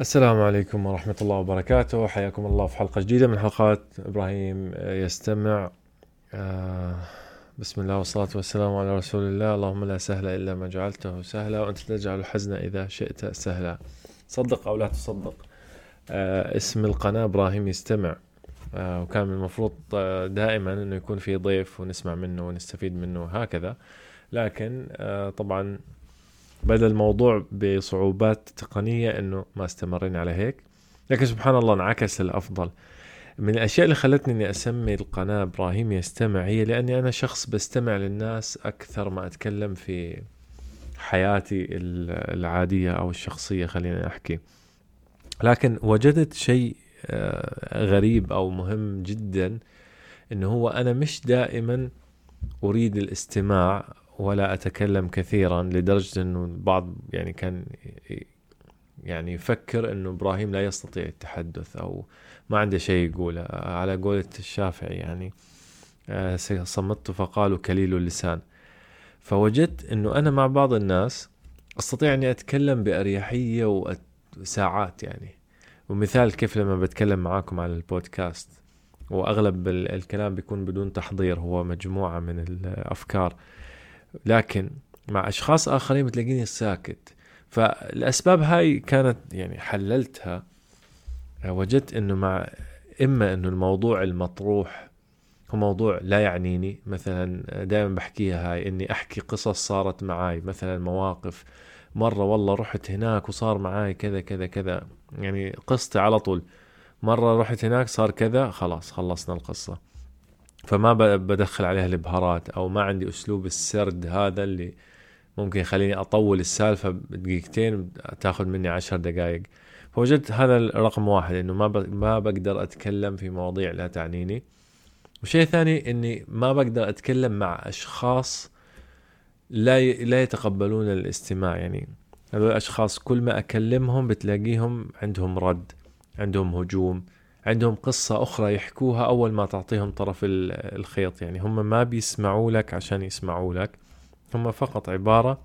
السلام عليكم ورحمة الله وبركاته. حياكم الله في حلقة جديدة من حلقات إبراهيم يستمع. آه، بسم الله والصلاة والسلام على رسول الله. اللهم لا سهل إلا ما جعلته سهلا وأنت تجعل الحزن إذا شئت سهلا. صدق أو لا تصدق. آه، اسم القناة إبراهيم يستمع. آه، وكان المفروض آه، دائما أنه يكون في ضيف ونسمع منه ونستفيد منه هكذا. لكن آه، طبعا بدا الموضوع بصعوبات تقنية إنه ما استمرينا على هيك. لكن سبحان الله انعكس للافضل من الأشياء اللي خلتني إني أسمي القناة إبراهيم يستمع هي لأني أنا شخص بستمع للناس أكثر ما أتكلم في حياتي ال- العادية أو الشخصية خلينا أحكي. لكن وجدت شيء آه، غريب أو مهم جدا إنه هو أنا مش دائما أريد الاستماع ولا أتكلم كثيرا لدرجة إنه البعض يعني كان يعني يفكر إنه إبراهيم لا يستطيع التحدث أو ما عنده شيء يقوله. على قولة الشافعي يعني آه، صمت فقالوا كليل اللسان. فوجدت إنه أنا مع بعض الناس أستطيع أني أتكلم بأريحية وساعات يعني. ومثال كيف لما بتكلم معاكم على البودكاست وأغلب ال- الكلام بيكون بدون تحضير هو مجموعة من الأفكار. لكن مع أشخاص آخرين بتلاقيني ساكت. فالأسباب هاي كانت يعني حللتها وجدت إنه مع إما إنه الموضوع المطروح هو موضوع لا يعنيني. مثلا دائما بحكيها هاي إني أحكي قصص صارت معاي مثلا مواقف مرة والله رحت هناك وصار معاي كذا كذا كذا. يعني قصتي على طول مرة رحت هناك صار كذا خلاص خلصنا القصة. فما بدخل عليها الإبهارات أو ما عندي أسلوب السرد هذا اللي ممكن يخليني أطول السالفة بدقيقتين تاخذ مني عشر دقائق فوجدت هذا الرقم واحد إنه ما. ما بقدر أتكلم في مواضيع لا تعنيني وشيء ثاني إني ما بقدر أتكلم مع أشخاص لا. لا يتقبلون الاستماع يعني هذول الأشخاص كل ما أكلمهم بتلاقيهم عندهم رد عندهم هجوم عندهم قصة أخرى يحكوها أول ما تعطيهم طرف ال- الخيط. يعني هم ما بيسمعوا لك عشان يسمعوا لك. هم فقط عبارة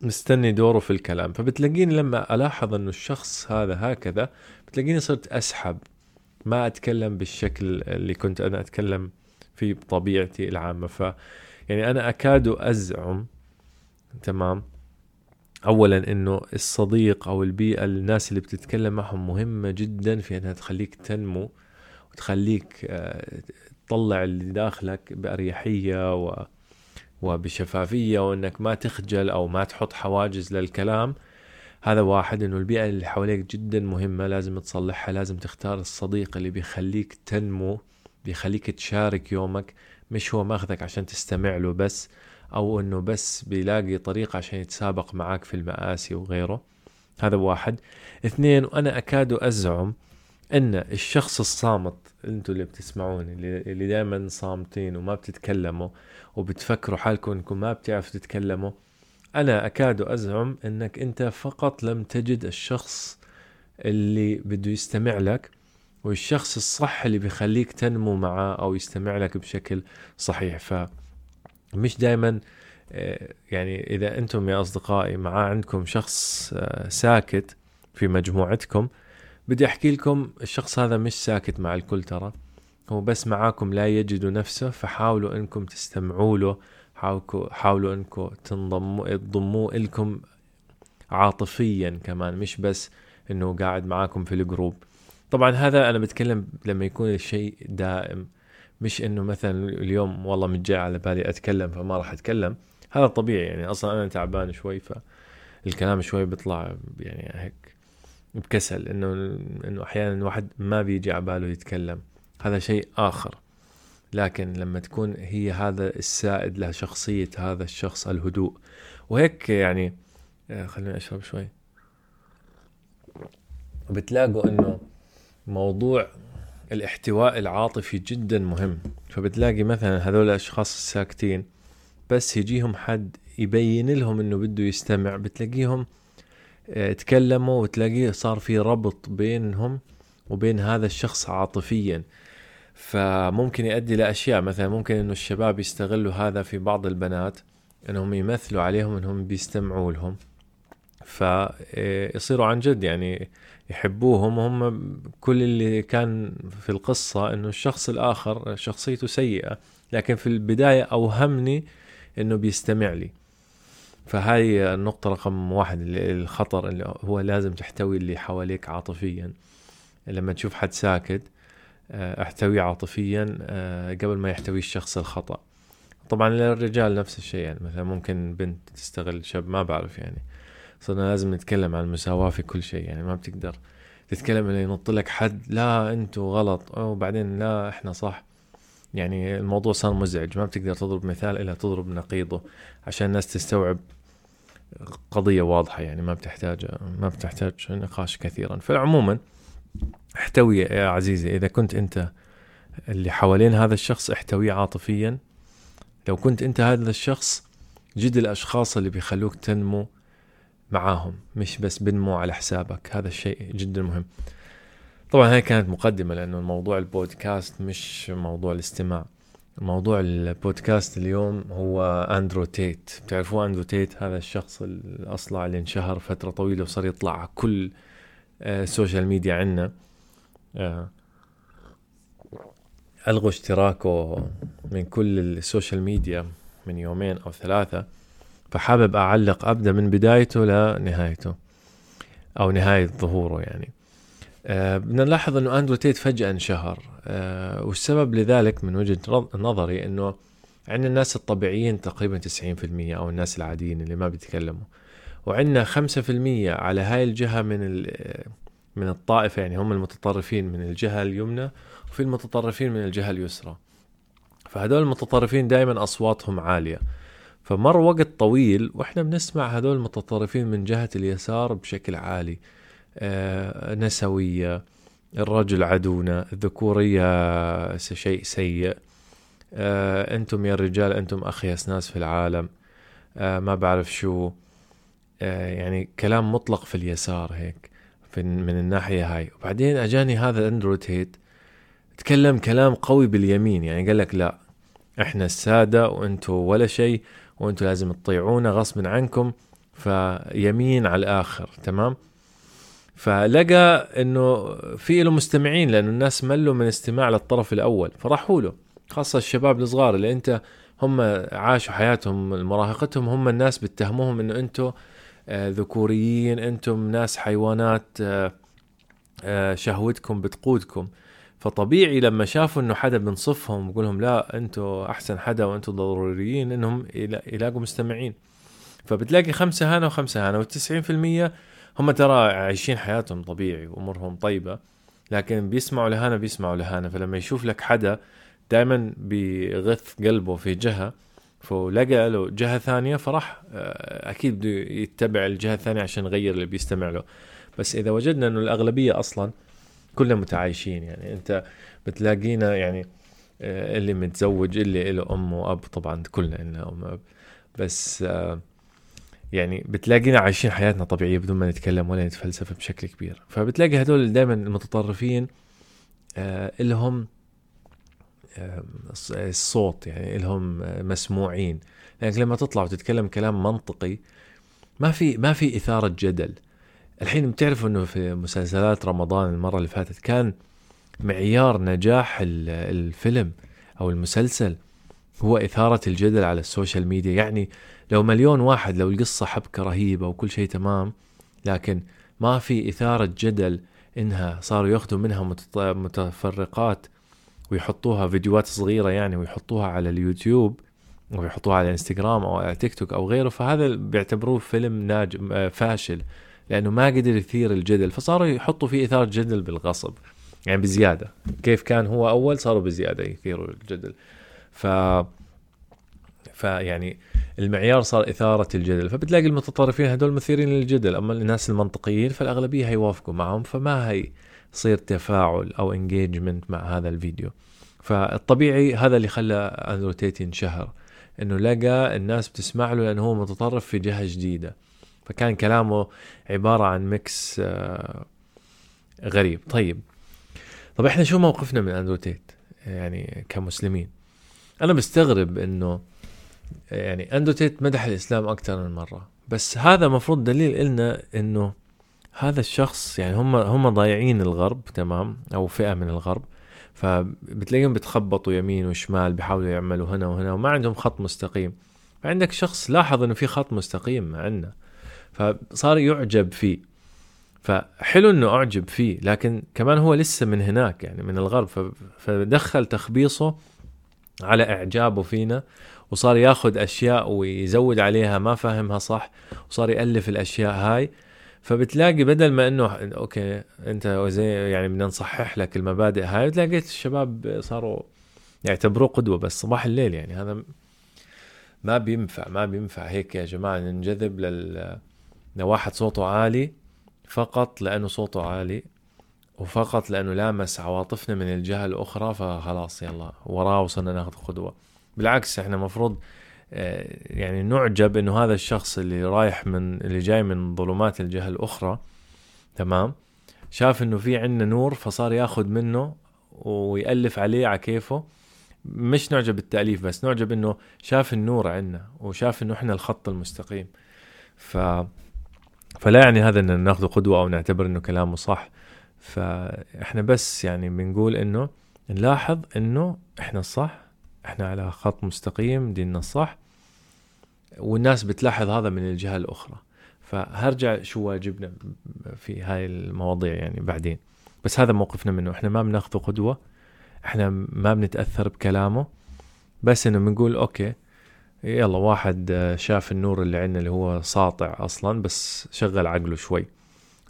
مستني دوره في الكلام. فبتلاقيني لما ألاحظ أنه الشخص هذا هكذا بتلاقيني صرت أسحب. ما أتكلم بالشكل اللي كنت أنا أتكلم فيه بطبيعتي العامة. ف يعني أنا أكاد أزعم. تمام؟ اولا إنه الصديق أو البيئة الناس اللي بتتكلم معهم مهمة جدا في إنها تخليك تنمو وتخليك آه، تطلع اللي داخلك بأريحية و وبشفافية وإنك ما تخجل أو ما تحط حواجز للكلام. هذا واحد إنه البيئة اللي حواليك جدا مهمة لازم تصلحها لازم تختار الصديق اللي بيخليك تنمو بيخليك تشارك يومك مش هو ماخذك عشان تستمع له بس. أو إنه بس بيلاقي طريقة عشان يتسابق معاك في المآسي وغيره. هذا واحد. اثنين وأنا أكاد أزعم إن الشخص الصامت أنتوا اللي بتسمعوني اللي, دائما صامتين وما بتتكلموا وبتفكروا حالكم إنكم ما بتعرفوا تتكلموا أنا أكاد أزعم إنك أنت فقط لم تجد الشخص اللي بده يستمع لك والشخص الصح اللي بيخليك تنمو معاه أو يستمع لك بشكل صحيح. ف مش دائما يعني إذا أنتم يا أصدقائي مع عندكم شخص آه، ساكت في مجموعتكم بدي أحكي لكم الشخص هذا مش ساكت مع الكل ترى. هو بس معاكم لا يجد نفسه فحاولوا أنكم تستمعوا له حاولوا انكم تنضموا تضموه لكم عاطفيا كمان مش بس إنه قاعد معاكم في الجروب. طبعا هذا أنا بتكلم لما يكون الشيء دائم. مش إنه مثلا اليوم والله متجاي على بالي أتكلم فما راح أتكلم. هذا طبيعي يعني أصلا أنا تعبان شوي فالكلام شوي بيطلع يعني هيك بكسل إنه إنه أحيانا الواحد ما بيجي على باله يتكلم. هذا شيء آخر. لكن لما تكون هي هذا السائد له شخصية هذا الشخص الهدوء. وهيك يعني آه، خليني أشرب شوي. بتلاقوا إنه موضوع الاحتواء العاطفي جدا مهم. فبتلاقي مثلا هذول الأشخاص الساكتين بس يجيهم حد يبين لهم إنه بده يستمع بتلاقيهم آه، تكلموا وتلاقيه صار في ربط بينهم وبين هذا الشخص عاطفيا. فممكن يؤدي لأشياء مثلا ممكن إنه الشباب يستغلوا هذا في بعض البنات إنهم يمثلوا عليهم إنهم بيستمعوا لهم. فيصيروا عن جد يعني يحبوهم وهم كل اللي كان في القصة إنه الشخص الآخر شخصيته سيئة لكن في البداية أوهمني إنه بيستمع لي. فهاي النقطة رقم واحد الخطر اللي هو لازم تحتوي اللي حواليك عاطفيا. لما تشوف حد ساكت آه، احتويه عاطفيا آه، قبل ما يحتوي الشخص الخطأ. طبعا للرجال نفس الشيء يعني مثلا ممكن بنت تستغل شاب ما بعرف يعني. صرنا لازم نتكلم عن المساواة في كل شيء يعني ما بتقدر تتكلم اللي ينط لك حد لا أنتوا غلط وبعدين لا إحنا صح. يعني الموضوع صار مزعج ما بتقدر تضرب مثال إلا تضرب نقيضه عشان الناس تستوعب قضية واضحة يعني ما بتحتاج ما بتحتاج نقاش كثيرا. فعموما احتوي يا عزيزي إذا كنت أنت اللي حوالين هذا الشخص احتويه عاطفيا. لو كنت أنت هذا الشخص جد الأشخاص اللي بيخلوك تنمو معاهم مش بس بنمو على حسابك. هذا الشيء جدا مهم. طبعا هاي كانت مقدمة لأنه الموضوع البودكاست مش موضوع الاستماع. موضوع البودكاست اليوم هو أندرو تيت. بتعرفوا أندرو تيت؟ هذا الشخص الأصلع اللي انشهر فترة طويلة وصار يطلع على كل ال social media عنا. آه، ألغوا اشتراكه من كل ال social media من يومين أو ثلاثة. فحابب أعلق أبدأ من بدايته لنهايته أو نهاية ظهوره يعني. أه بدنا نلاحظ إنه أندرو تيت فجأة انشهر. أه والسبب لذلك من وجهة نظري إنه عندنا الناس الطبيعيين تقريبا 90% أو الناس العاديين اللي ما بيتكلموا. وعندنا 5% على هاي الجهة من من الطائفة يعني هم المتطرفين من الجهة اليمنى وفي المتطرفين من الجهة اليسرى. فهدول المتطرفين دائما أصواتهم عالية. فمر وقت طويل وإحنا بنسمع هدول المتطرفين من جهة اليسار بشكل عالي. آه نسوية الرجل عدونا الذكورية شيء سيء. آه أنتم يا الرجال أنتم اخيس ناس في العالم. آه ما بعرف شو. يعني كلام مطلق في اليسار هيك في من الناحية هاي. وبعدين أجاني هذا اندرو تيت تكلم كلام قوي باليمين. يعني قال لك لا إحنا السادة وأنتم ولا شيء. وأنتم لازم تطيعونا غصب عنكم فيمين على الآخر تمام؟ فلقى إنه في له مستمعين لأنه الناس ملوا من استماع للطرف الأول فراحوا له خاصة الشباب الصغار اللي أنت هم عاشوا حياتهم مراهقتهم هم الناس بتهموهم إنه أنتم آه ذكوريين أنتم ناس حيوانات آه آه شهوتكم بتقودكم. فطبيعي لما شافوا إنه حدا بنصفهم ويقول لهم لا أنتم أحسن حدا وأنتم ضروريين إنهم يلاقوا مستمعين. فبتلاقي خمسة هنا وخمسة هنا والتسعين في المية هم ترى عايشين حياتهم طبيعي وأمورهم طيبة لكن بيسمعوا لهنا بيسمعوا لهنا. فلما يشوف لك حدا دائما بيغث قلبه في جهة فلقى له جهة ثانية فراح آه، أكيد بده يتبع الجهة الثانية عشان يغير اللي بيستمع له. بس إذا وجدنا إنه الأغلبية أصلا كلنا متعايشين يعني. انت بتلاقينا يعني آه، اللي متزوج اللي له أم وأب طبعا كلنا لنا أم وأب. بس آه، يعني بتلاقينا عايشين حياتنا طبيعية بدون ما نتكلم ولا نتفلسف بشكل كبير. فبتلاقي هدول دائما المتطرفين آه، لهم الصوت يعني لهم مسموعين. لكن لما تطلع وتتكلم كلام منطقي ما في ما في إثارة جدل. الحين بتعرفوا إنه في مسلسلات رمضان المرة اللي فاتت كان معيار نجاح الفيلم أو المسلسل هو إثارة الجدل على ال social media. يعني لو مليون واحد لو القصة حبكة رهيبة وكل شيء تمام لكن ما في إثارة جدل إنها صاروا يأخذوا منها متفرقات ويحطوها فيديوهات صغيرة يعني ويحطوها على اليوتيوب ويحطوها على إنستغرام أو على تيك توك أو غيره. فهذا بيعتبروه فيلم ناجم فاشل. لأنه ما قدر يثير الجدل فصاروا يحطوا فيه إثارة جدل بالغصب يعني بزيادة. كيف كان هو أول صاروا بزيادة يثيروا الجدل. ف فيعني المعيار صار إثارة الجدل. فبتلاقي المتطرفين هدول مثيرين للجدل. أما الناس المنطقيين فالأغلبية هيوافقوا معهم فما هيصير تفاعل أو engagement مع هذا الفيديو. فالطبيعي هذا اللي خلى أندرو تيت انشهر إنه لقى الناس بتسمع له لأنه هو متطرف في جهة جديدة. فكان كلامه عبارة عن mix آه، غريب. طيب. طب إحنا شو موقفنا من أندرو تيت؟ يعني كمسلمين. أنا مستغرب إنه يعني أندرو تيت مدح الإسلام أكثر من مرة. بس هذا مفروض دليل إلنا إنه هذا الشخص يعني هم هم ضايعين الغرب تمام؟ أو فئة من الغرب. فبتلاقيهم بتخبطوا يمين وشمال بيحاولوا يعملوا هنا وهنا وما عندهم خط مستقيم. فعندك شخص لاحظ إنه في خط مستقيم عندنا. فصار يعجب فيه. فحلو إنه أعجب فيه لكن كمان هو لسه من هناك يعني من الغرب. فدخل تخبيصه على إعجابه فينا وصار ياخذ أشياء ويزود عليها ما فهمها صح وصار يألف الأشياء هاي. فبتلاقي بدل ما إنه أوكي أنت زي يعني بدنا نصحح لك المبادئ هاي بتلاقيت الشباب صاروا يعتبروه قدوة بس صباح الليل يعني هذا ما بينفع ما بينفع. هيك يا جماعة ننجذب لل لواحد صوته عالي فقط لأنه صوته عالي وفقط لأنه لامس عواطفنا من الجهة الأخرى فخلاص يلا وراه وصرنا ناخذ قدوة. بالعكس إحنا المفروض آه، يعني نعجب إنه هذا الشخص اللي رايح من اللي جاي من ظلمات الجهة الأخرى تمام؟ شاف إنه في عندنا نور فصار ياخذ منه ويألف عليه على كيفه. مش نعجب بالتأليف بس نعجب إنه شاف النور عندنا وشاف إنه إحنا الخط المستقيم. ف فلا يعني هذا إن ناخذه قدوة أو نعتبر إنه كلامه صح. فإحنا بس يعني بنقول إنه نلاحظ إنه إحنا الصح إحنا على خط مستقيم ديننا الصح والناس بتلاحظ هذا من الجهة الأخرى. فهرجع شو واجبنا في هاي المواضيع يعني بعدين. بس هذا موقفنا منه إحنا ما بناخذه قدوة إحنا ما بنتأثر بكلامه بس إنه بنقول أوكي يلا واحد شاف النور اللي عندنا اللي هو ساطع أصلا بس شغل عقله شوي.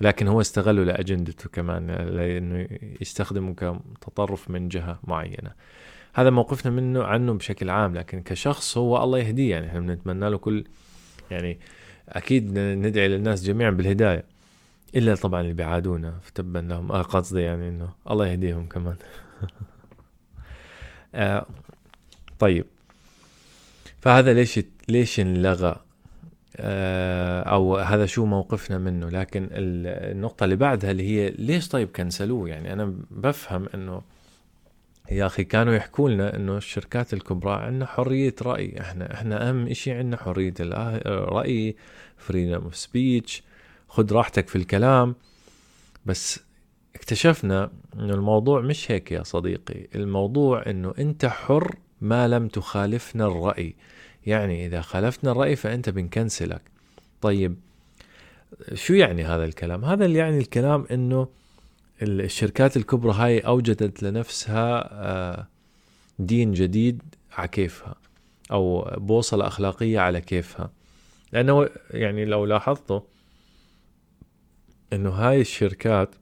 لكن هو استغله لأجندته كمان لأنه يستخدمه كتطرف من جهة معينة. هذا موقفنا منه عنه بشكل عام. لكن كشخص هو الله يهديه. يعني إحنا بنتمنى له كل يعني أكيد ندعي للناس جميعا بالهداية. إلا طبعا اللي بيعادونا. فتبا لهم. آه قصدي يعني إنه الله يهديهم كمان. آه طيب. فهذا ليش ليش انلغى؟ آه أو هذا شو موقفنا منه؟ لكن النقطة اللي بعدها اللي هي ليش طيب كنسلوه؟ يعني أنا بفهم إنه يا أخي كانوا يحكوا لنا إنه الشركات الكبرى عندنا حرية رأي. إحنا إحنا أهم شيء عندنا حرية الرأي freedom of speech خذ راحتك في الكلام. بس اكتشفنا إنه الموضوع مش هيك يا صديقي. الموضوع إنه أنت حر ما لم تخالفنا الرأي. يعني إذا خالفتنا الرأي فأنت بنكنسلك. طيب شو يعني هذا الكلام؟ هذا اللي يعني الكلام إنه الشركات الكبرى هاي أوجدت لنفسها آه، دين جديد على كيفها أو بوصلة أخلاقية على كيفها. لأنه يعني لو لاحظتوا إنه هاي الشركات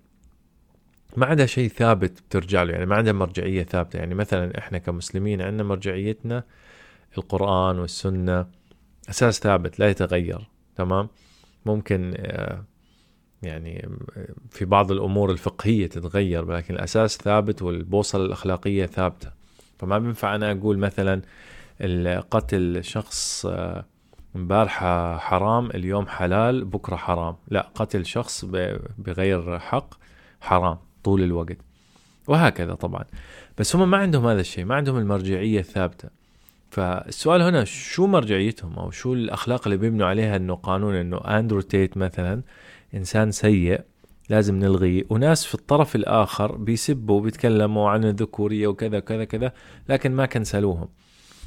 ما عندها شيء ثابت بترجع له يعني ما عندها مرجعية ثابتة. يعني مثلا إحنا كمسلمين عندنا مرجعيتنا القرآن والسنة أساس ثابت لا يتغير تمام؟ ممكن آه يعني في بعض الأمور الفقهية تتغير لكن الأساس ثابت والبوصلة الأخلاقية ثابتة. فما بينفع أنا أقول مثلا قتل شخص امبارحة آه، حرام اليوم حلال بكرة حرام. لا قتل شخص بغير حق حرام. طول الوقت. وهكذا طبعا. بس هم ما عندهم هذا الشيء ما عندهم المرجعية الثابتة. فالسؤال هنا شو مرجعيتهم؟ أو شو الأخلاق اللي بيبنوا عليها إنه قانون إنه أندرو تيت مثلا إنسان سيء لازم نلغيه. وناس في الطرف الآخر بيسبوا وبيتكلموا عن الذكورية وكذا كذا كذا لكن ما كنسلوهم.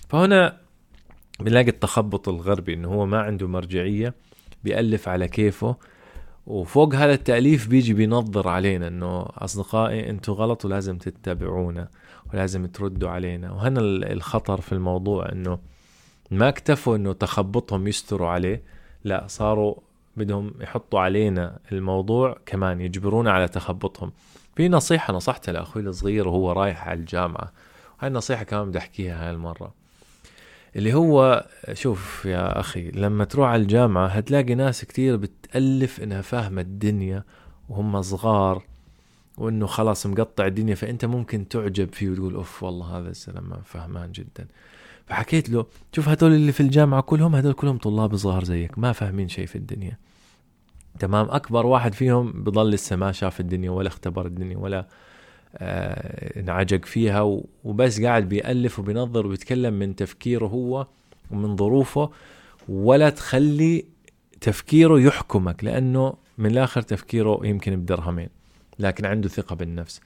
فهنا بنلاقي التخبط الغربي إنه هو ما عنده مرجعية بيألف على كيفه. وفوق هذا التأليف بيجي بينظر علينا إنه أصدقائي أنتم غلط ولازم تتبعونا ولازم تردوا علينا. وهنا الخطر في الموضوع إنه ما اكتفوا إنه تخبطهم يستروا عليه لا صاروا بدهم يحطوا علينا الموضوع كمان يجبرونا على تخبطهم. في نصيحة نصحتها لأخوي الصغير وهو رايح على الجامعة. هاي النصيحة كمان بدي أحكيها هاي المرة. اللي هو شوف يا أخي لما تروح على الجامعة هتلاقي ناس كتير بتألف إنها فاهمة الدنيا وهم صغار وإنه خلاص مقطع الدنيا فأنت ممكن تعجب فيه وتقول أوف والله هذا الزلمة فهمان جدا. فحكيت له شوف هدول اللي في الجامعة كلهم هدول كلهم طلاب صغار زيك ما فاهمين شيء في الدنيا. تمام أكبر واحد فيهم بضل لسه ما شاف الدنيا ولا اختبر الدنيا ولا انعجق فيها وبس قاعد بيألف وبينظر وبيتكلم من تفكيره هو ومن ظروفه ولا تخلي تفكيره يحكمك لأنه من الآخر تفكيره يمكن بدرهمين لكن عنده ثقة بالنفس.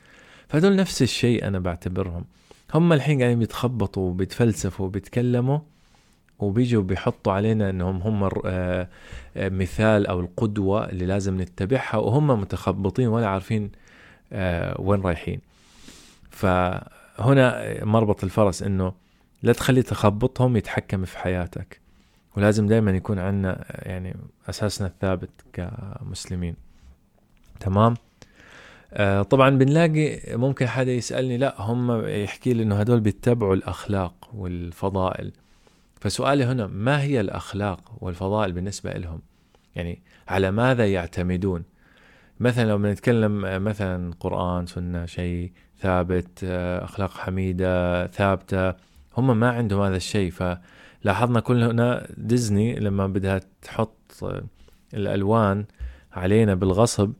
فهذول نفس الشيء أنا بعتبرهم. هم الحين قاعدين بيتخبطوا وبيتفلسفوا وبيتكلموا وبيجوا بيحطوا علينا إنهم هم آه، آه، مثال أو القدوة اللي لازم نتبعها وهم متخبطين ولا عارفين آه، وين رايحين. فهنا مربط الفرس إنه لا تخلي تخبطهم يتحكم في حياتك ولازم دائما يكون عندنا يعني أساسنا الثابت كمسلمين. تمام؟ آه طبعا بنلاقي ممكن حدا يسألني لا هم يحكي لي إنه هدول بيتبعوا الأخلاق والفضائل. فسؤالي هنا ما هي الأخلاق والفضائل بالنسبة لهم؟ يعني على ماذا يعتمدون؟ مثلا لو بنتكلم مثلا قرآن سنة شيء ثابت أخلاق حميدة ثابتة هم ما عندهم هذا الشيء. فلاحظنا كلنا ديزني لما بدها تحط الألوان علينا بالغصب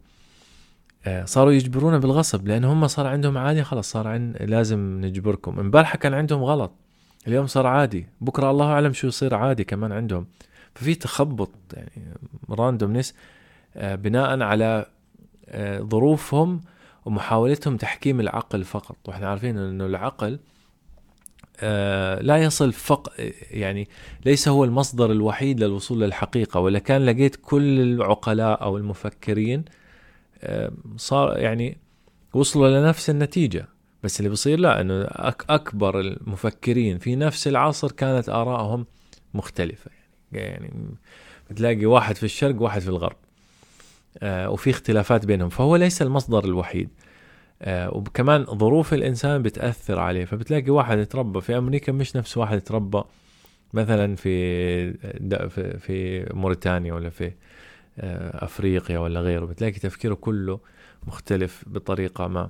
صاروا يجبرونا بالغصب لأن هم صار عندهم عادي خلاص صار عند لازم نجبركم. امبارح كان عندهم غلط اليوم صار عادي. بكرة الله أعلم شو يصير عادي كمان عندهم. ففي تخبط يعني راندومنس بناء على آه، ظروفهم ومحاولتهم تحكيم العقل فقط. وإحنا عارفين إنه العقل آه، لا يصل فق يعني ليس هو المصدر الوحيد للوصول للحقيقة. ولا كان لقيت كل العقلاء أو المفكرين آه، صار يعني وصلوا لنفس النتيجة. بس اللي بصير لا أنه أكبر المفكرين في نفس العصر كانت آرائهم مختلفة. يعني, يعني بتلاقي واحد في الشرق واحد في الغرب. آه، وفي اختلافات بينهم فهو ليس المصدر الوحيد. آه، وكمان ظروف الإنسان بتأثر عليه فبتلاقي واحد يتربى في أمريكا مش نفس واحد يتربى مثلا في في موريتانيا ولا في آه، أفريقيا ولا غيره بتلاقي تفكيره كله مختلف بطريقة ما.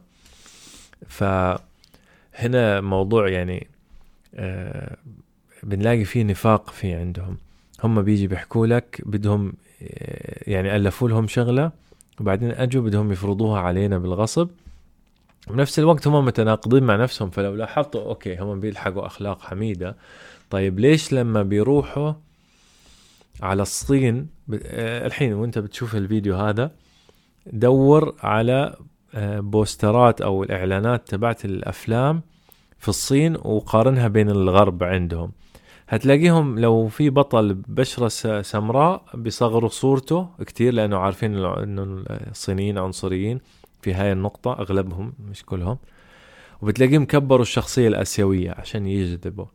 فهنا موضوع يعني بنلاقي فيه نفاق في عندهم. هم بيجي بيحكوا لك بدهم يعني ألفوا لهم شغلة وبعدين أجوا بدهم يفرضوها علينا بالغصب. بنفس الوقت هم متناقضين مع نفسهم فلو لاحظتوا أوكي هم بيلحقوا أخلاق حميدة. طيب ليش لما بيروحوا على الصين آه، الحين وأنت بتشوف الفيديو هذا دور على آه، بوسترات أو الإعلانات تبعت الأفلام في الصين وقارنها بين الغرب عندهم. هتلاقيهم لو في بطل بشرة سمراء بيصغروا صورته كتير لأنه عارفين إنه الصينيين عنصريين في هاي النقطة أغلبهم مش كلهم. وبتلاقيهم كبروا الشخصية الآسيوية عشان يجذبوا.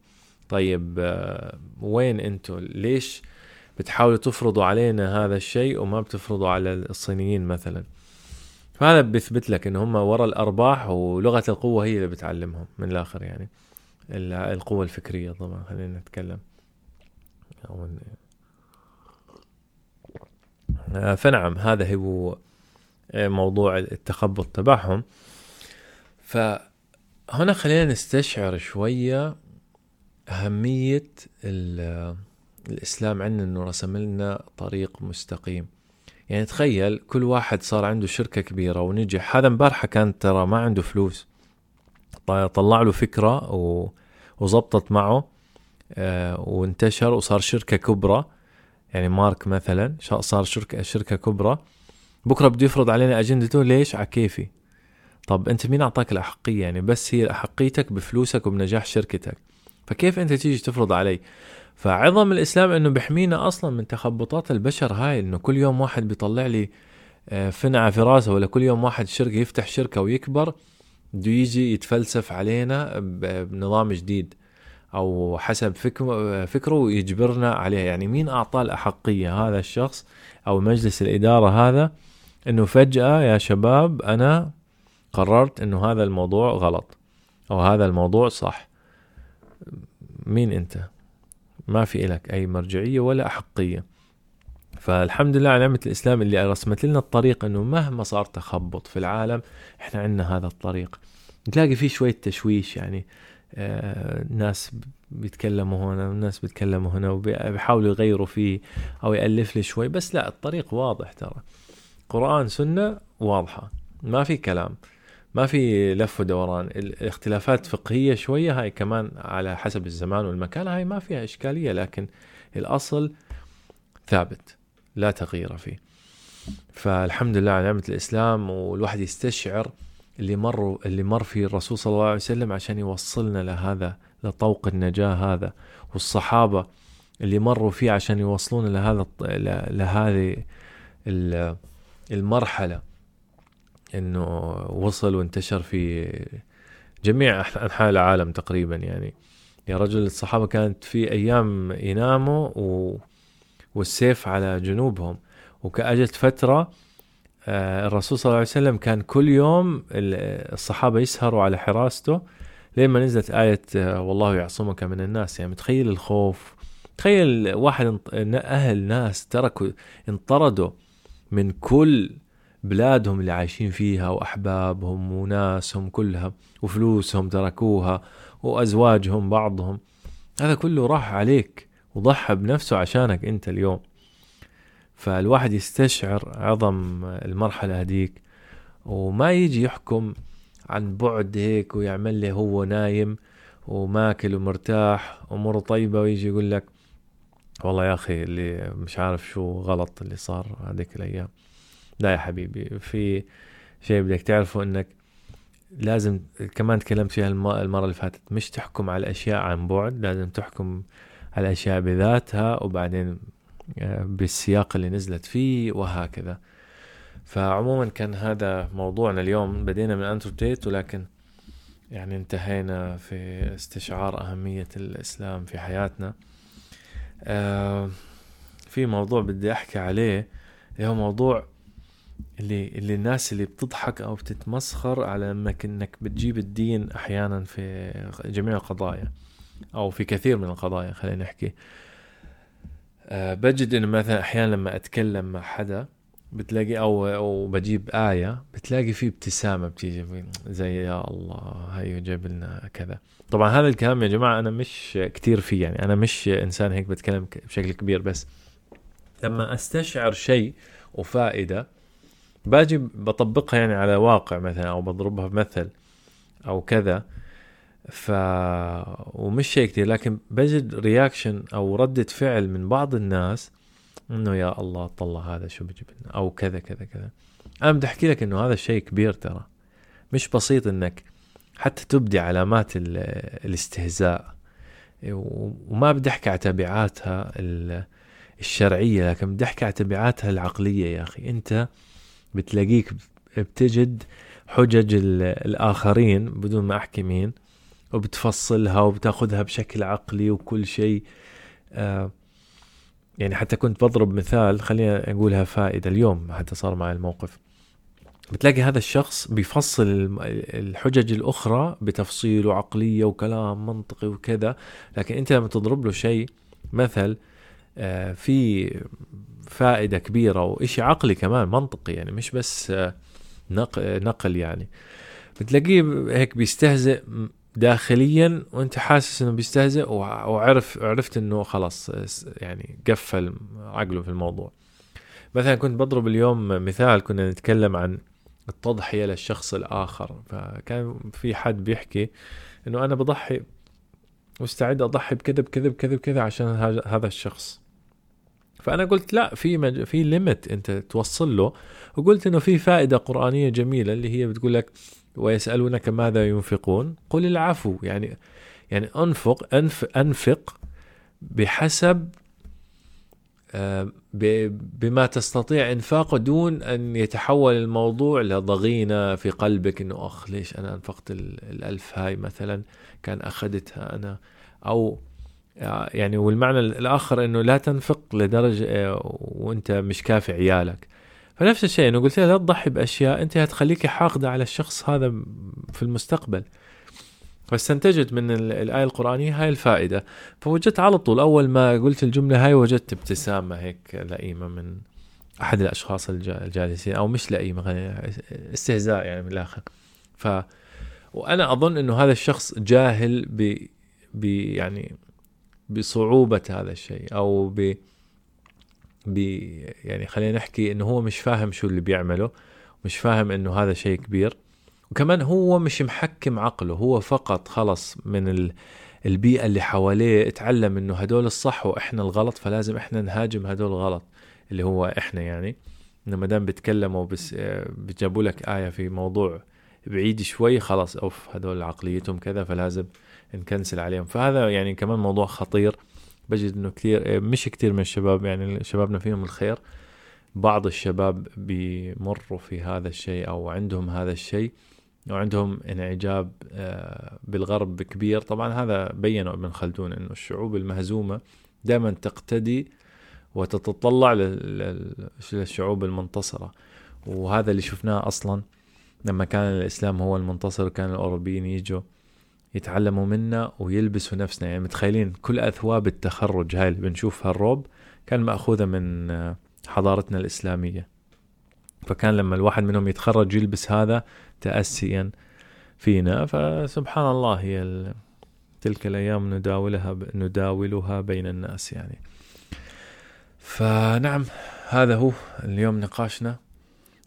طيب آه، وين انتو ليش بتحاولوا تفرضوا علينا هذا الشيء وما بتفرضوا على الصينيين مثلا؟ فهذا بيثبت لك إن هم ورا الأرباح ولغة القوة هي اللي بتعلمهم من الآخر يعني. القوة الفكرية طبعا خلينا نتكلم. آه، فنعم هذا هو آه، موضوع التخبط تبعهم. فهنا خلينا نستشعر شوية أهمية الإسلام عندنا أنه رسم لنا طريق مستقيم. يعني تخيل كل واحد صار عنده شركة كبيرة ونجح. هذا امبارحة كان ترى ما عنده فلوس. طلع له فكرة و وزبطت معه آه، وانتشر وصار شركة كبرى. يعني مارك مثلا صار شركة شركة كبرى. بكرة بده يفرض علينا أجندته ليش؟ على كيفي. طب أنت مين أعطاك الأحقية؟ يعني بس هي أحقيتك بفلوسك وبنجاح شركتك. فكيف أنت تيجي تفرض علي؟ فعظم الإسلام أنه بحمينا أصلا من تخبطات البشر هاي أنه كل يوم واحد بيطلع لي آه، فنعة في راسه ولا كل يوم واحد شركة يفتح شركة ويكبر. بده يجي يتفلسف علينا بنظام جديد أو حسب فكره ويجبرنا عليها يعني مين اعطاه الأحقية؟ هذا الشخص أو مجلس الإدارة هذا إنه فجأة يا شباب أنا قررت إنه هذا الموضوع غلط أو هذا الموضوع صح. مين أنت؟ ما في لك أي مرجعية ولا أحقية. فالحمد لله على نعمة الإسلام اللي رسمت لنا الطريق إنه مهما صار تخبط في العالم إحنا عندنا هذا الطريق. تلاقي فيه شوية تشويش يعني آه ناس بيتكلموا هنا وناس بيتكلموا هنا وبيحاولوا يغيروا فيه أو يألف لي شوي بس لا الطريق واضح ترى. قرآن سنة واضحة ما في كلام ما في لف ودوران. الاختلافات فقهية شوية هاي كمان على حسب الزمان والمكان هاي ما فيها إشكالية لكن الأصل ثابت. لا تغيير فيه فالحمد لله على نعمة الإسلام والواحد يستشعر اللي مر اللي مر فيه الرسول صلى الله عليه وسلم عشان يوصلنا لهذا لطوق النجاة هذا والصحابة اللي مروا فيه عشان يوصلونا لهذا لهذه المرحلة إنه وصل وانتشر في جميع أنحاء العالم تقريبا يعني يا رجل الصحابة كانت في أيام يناموا. والسيف على جنوبهم. وكأجت فترة آه، الرسول صلى الله عليه وسلم كان كل يوم الصحابة يسهروا على حراسته لما نزلت آية آه، والله يعصمك من الناس. يعني متخيل الخوف. تخيل واحد أهل ناس تركوا انطردوا من كل بلادهم اللي عايشين فيها وأحبابهم وناسهم كلها وفلوسهم تركوها وأزواجهم بعضهم. هذا كله راح عليك. وضحى بنفسه عشانك أنت اليوم. فالواحد يستشعر عظم المرحلة هديك وما يجي يحكم عن بعد هيك ويعمل لي هو نايم وماكل ومرتاح اموره طيبة ويجي يقول لك والله يا أخي اللي مش عارف شو غلط اللي صار هذيك الأيام. لا يا حبيبي في شيء بدك تعرفه إنك لازم كمان تكلمت فيها المرة اللي فاتت مش تحكم على الأشياء عن بعد لازم تحكم على الأشياء بذاتها وبعدين آه، بالسياق اللي نزلت فيه وهكذا. فعموما كان هذا موضوعنا اليوم. بدينا من انتروتيت ولكن يعني انتهينا في استشعار أهمية الإسلام في حياتنا. آه في موضوع بدي أحكي عليه. اللي هو موضوع اللي اللي الناس اللي بتضحك أو بتتمسخر على أنك إنك بتجيب الدين أحيانا في جميع القضايا. أو في كثير من القضايا خلينا نحكي. أه بجد إنه مثلا أحيانا لما أتكلم مع حدا بتلاقي أو أو بجيب آية بتلاقي في ابتسامة بتيجي زي يا الله هيو جاب لنا كذا. طبعا هذا الكلام يا جماعة أنا مش كتير فيه يعني أنا مش إنسان هيك بتكلم بشكل كبير بس. لما أستشعر شيء وفائدة باجي بطبقها يعني على واقع مثلا أو بضربها بمثل أو كذا. ف ومش شيء كتير لكن بجد رياكشن أو ردة فعل من بعض الناس إنه يا الله طلع هذا شو بجيب لنا أو كذا كذا كذا. أنا بدي أحكي لك إنه هذا الشيء كبير ترى. مش بسيط إنك حتى تبدي علامات الاستهزاء. وما بدي أحكي على تبعاتها الشرعية لكن بدي أحكي على تبعاتها العقلية يا أخي. أنت بتلاقيك بتجد حجج الآخرين بدون ما أحكي مين وبتفصلها وبتاخذها بشكل عقلي وكل شيء. آه يعني حتى كنت بضرب مثال خلينا نقولها فائدة. اليوم حتى صار معي الموقف. بتلاقي هذا الشخص بيفصل الحجج الأخرى بتفصيل وعقلية وكلام منطقي وكذا. لكن أنت لما تضرب له شيء مثل آه، في فائدة كبيرة وإشي عقلي كمان منطقي يعني مش بس آه، نقل يعني. بتلاقيه هيك بيستهزئ داخليا وأنت حاسس إنه بيستهزئ وعرف عرفت إنه خلاص يعني قفل عقله في الموضوع. مثلا كنت بضرب اليوم مثال كنا نتكلم عن التضحية للشخص الآخر. فكان في حد بيحكي إنه أنا بضحي مستعد أضحي بكذا بكذا بكذا بكذا عشان هذا الشخص. فأنا قلت لا في مج... في ليميت أنت توصل له وقلت إنه في فائدة قرآنية جميلة اللي هي بتقول لك ويسألونك ماذا ينفقون؟ قل العفو يعني يعني أنفق أنف أنفق بحسب آه، بما تستطيع إنفاقه دون أن يتحول الموضوع لضغينة في قلبك إنه أخ ليش أنا أنفقت الألف هاي مثلا كان أخذتها أنا؟ أو آه، يعني والمعنى الآخر إنه لا تنفق لدرجة آه، وأنت مش كافي عيالك. فنفس الشيء انه قلت لها لا تضحي بأشياء أنت هتخليك حاقدة على الشخص هذا في المستقبل. فاستنتجت من الآية القرآنية هاي الفائدة. فوجدت على طول أول ما قلت الجملة هاي وجدت ابتسامة هيك لئيمة من أحد الأشخاص الجالسين أو مش لئيمة استهزاء يعني من الآخر. ف وأنا أظن أنه هذا الشخص جاهل ب, ب يعني بصعوبة هذا الشيء أو ب بي يعني خلينا نحكي إنه هو مش فاهم شو اللي بيعمله مش فاهم إنه هذا شيء كبير. وكمان هو مش محكم عقله هو فقط خلص من البيئة اللي حواليه اتعلم إنه هدول الصح وإحنا الغلط فلازم إحنا نهاجم هدول الغلط اللي هو إحنا يعني. إنه ما دام بيتكلموا بس آه، بجابوا لك آية في موضوع بعيد شوي خلاص أوف هذول عقليتهم كذا فلازم نكنسل عليهم. فهذا يعني كمان موضوع خطير. بجد إنه كثير آه، مش كثير من الشباب يعني شبابنا فيهم الخير. بعض الشباب بيمروا في هذا الشيء أو عندهم هذا الشيء وعندهم انعجاب آه، بالغرب كبير. طبعا هذا بينه ابن خلدون إنه الشعوب المهزومة دائما تقتدي وتتطلع للشعوب المنتصرة. وهذا اللي شفناه أصلا لما كان الإسلام هو المنتصر كان الأوروبيين يجوا يتعلموا منا ويلبسوا نفسنا. يعني متخيلين كل أثواب التخرج هاي اللي بنشوفها الروب كان مأخوذة من آه، حضارتنا الإسلامية. فكان لما الواحد منهم يتخرج يلبس هذا تأسيا فينا. فسبحان الله هي تلك الأيام نداولها نداولها بين الناس يعني. فنعم هذا هو اليوم نقاشنا.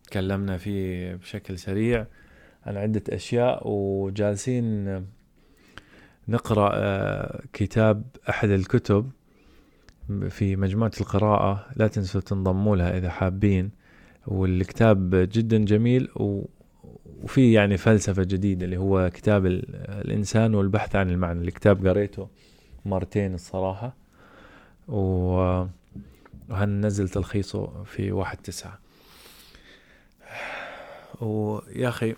تكلمنا فيه بشكل سريع عن عدة أشياء وجالسين نقرأ آه، كتاب أحد الكتب في مجموعة القراءة. لا تنسوا تنضموا لها إذا حابين. والكتاب جدا جميل وفي يعني فلسفة جديدة اللي هو كتاب الإنسان والبحث عن المعنى. الكتاب قريته مرتين الصراحة و وهننزل تلخيصه في واحد تسعة. ويا أخي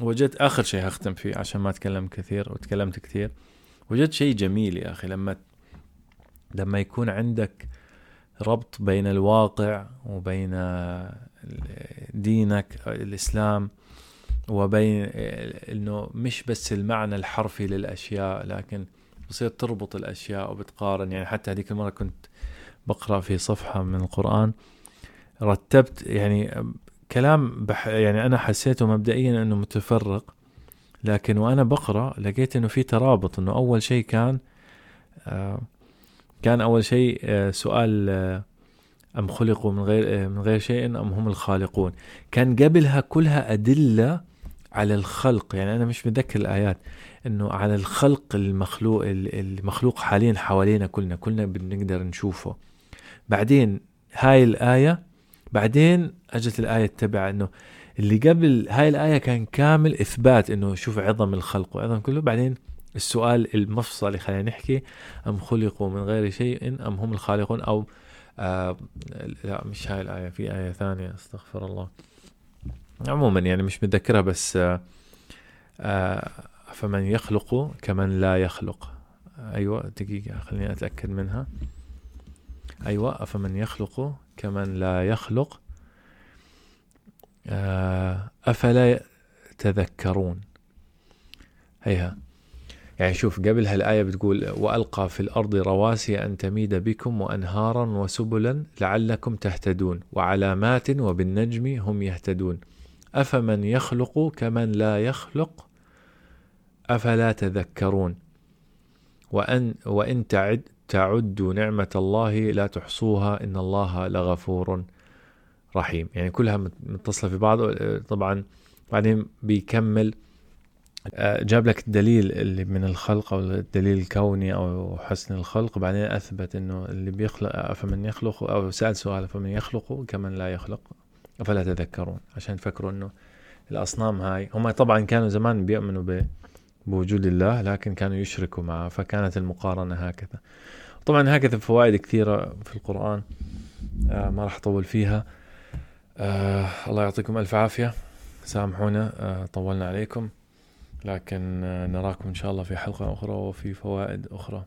وجدت آخر شيء هختم فيه عشان ما أتكلم كثير وتكلمت كثير. وجدت شيء جميل يا أخي لما لما يكون عندك ربط بين الواقع وبين دينك الإسلام وبين إنه مش بس المعنى الحرفي للأشياء لكن بصير تربط الأشياء وبتقارن. يعني حتى هذيك المرة كنت بقرأ في صفحة من القرآن رتبت يعني كلام بح يعني أنا حسيته مبدئيا أنه متفرق لكن وأنا بقرأ لقيت أنه في ترابط أنه أول شيء كان آه كان أول شيء آه سؤال آه أم خلقوا من غير من غير شيء أم هم الخالقون. كان قبلها كلها أدلة على الخلق. يعني أنا مش متذكر الآيات. أنه على الخلق المخلوق المخلوق حاليا حوالينا كلنا كلنا بنقدر نشوفه. بعدين هاي الآية بعدين أجت الآية التبع إنه اللي قبل هاي الآية كان كامل إثبات إنه شوف عظم الخلق وعظم كله. بعدين السؤال المفصلي خلينا نحكي أم خلقوا من غير شيء أم هم الخالقون؟ أو آه لا مش هاي الآية في آية ثانية أستغفر الله. عموما يعني مش متذكرها بس آه، آه، فمن يخلق كمن لا يخلق. أيوة دقيقة خليني أتأكد منها. أيوة أفمن يخلق كمن لا يخلق. آه، أفلا تذكرون؟ هيها. يعني شوف قبل هالآية بتقول وألقى في الأرض رواسي أن تميد بكم وأنهارا وسبلا لعلكم تهتدون وعلامات وبالنجم هم يهتدون. أفمن يخلق كمن لا يخلق؟ أفلا تذكرون؟ وأن وإن تعد تعدوا نعمة الله لا تحصوها إن الله لغفور رحيم. يعني كلها متصلة في بعض طبعا بعدين بيكمل آه، جاب لك الدليل اللي من الخلق أو الدليل الكوني أو حسن الخلق بعدين أثبت إنه اللي بيخلق أفمن يخلق أو سأل سؤال أفمن يخلق كمن لا يخلق؟ أفلا تذكرون؟ عشان تفكروا أنه الأصنام هاي هم طبعا كانوا زمان بيؤمنوا بوجود الله لكن كانوا يشركوا معه فكانت المقارنة هكذا. طبعا هكذا فوائد كثيرة في القرآن آه ما راح أطول فيها. آه الله يعطيكم ألف عافية. سامحونا آه طولنا عليكم. لكن آه نراكم إن شاء الله في حلقة أخرى وفي فوائد أخرى.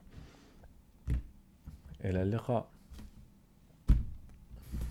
إلى اللقاء.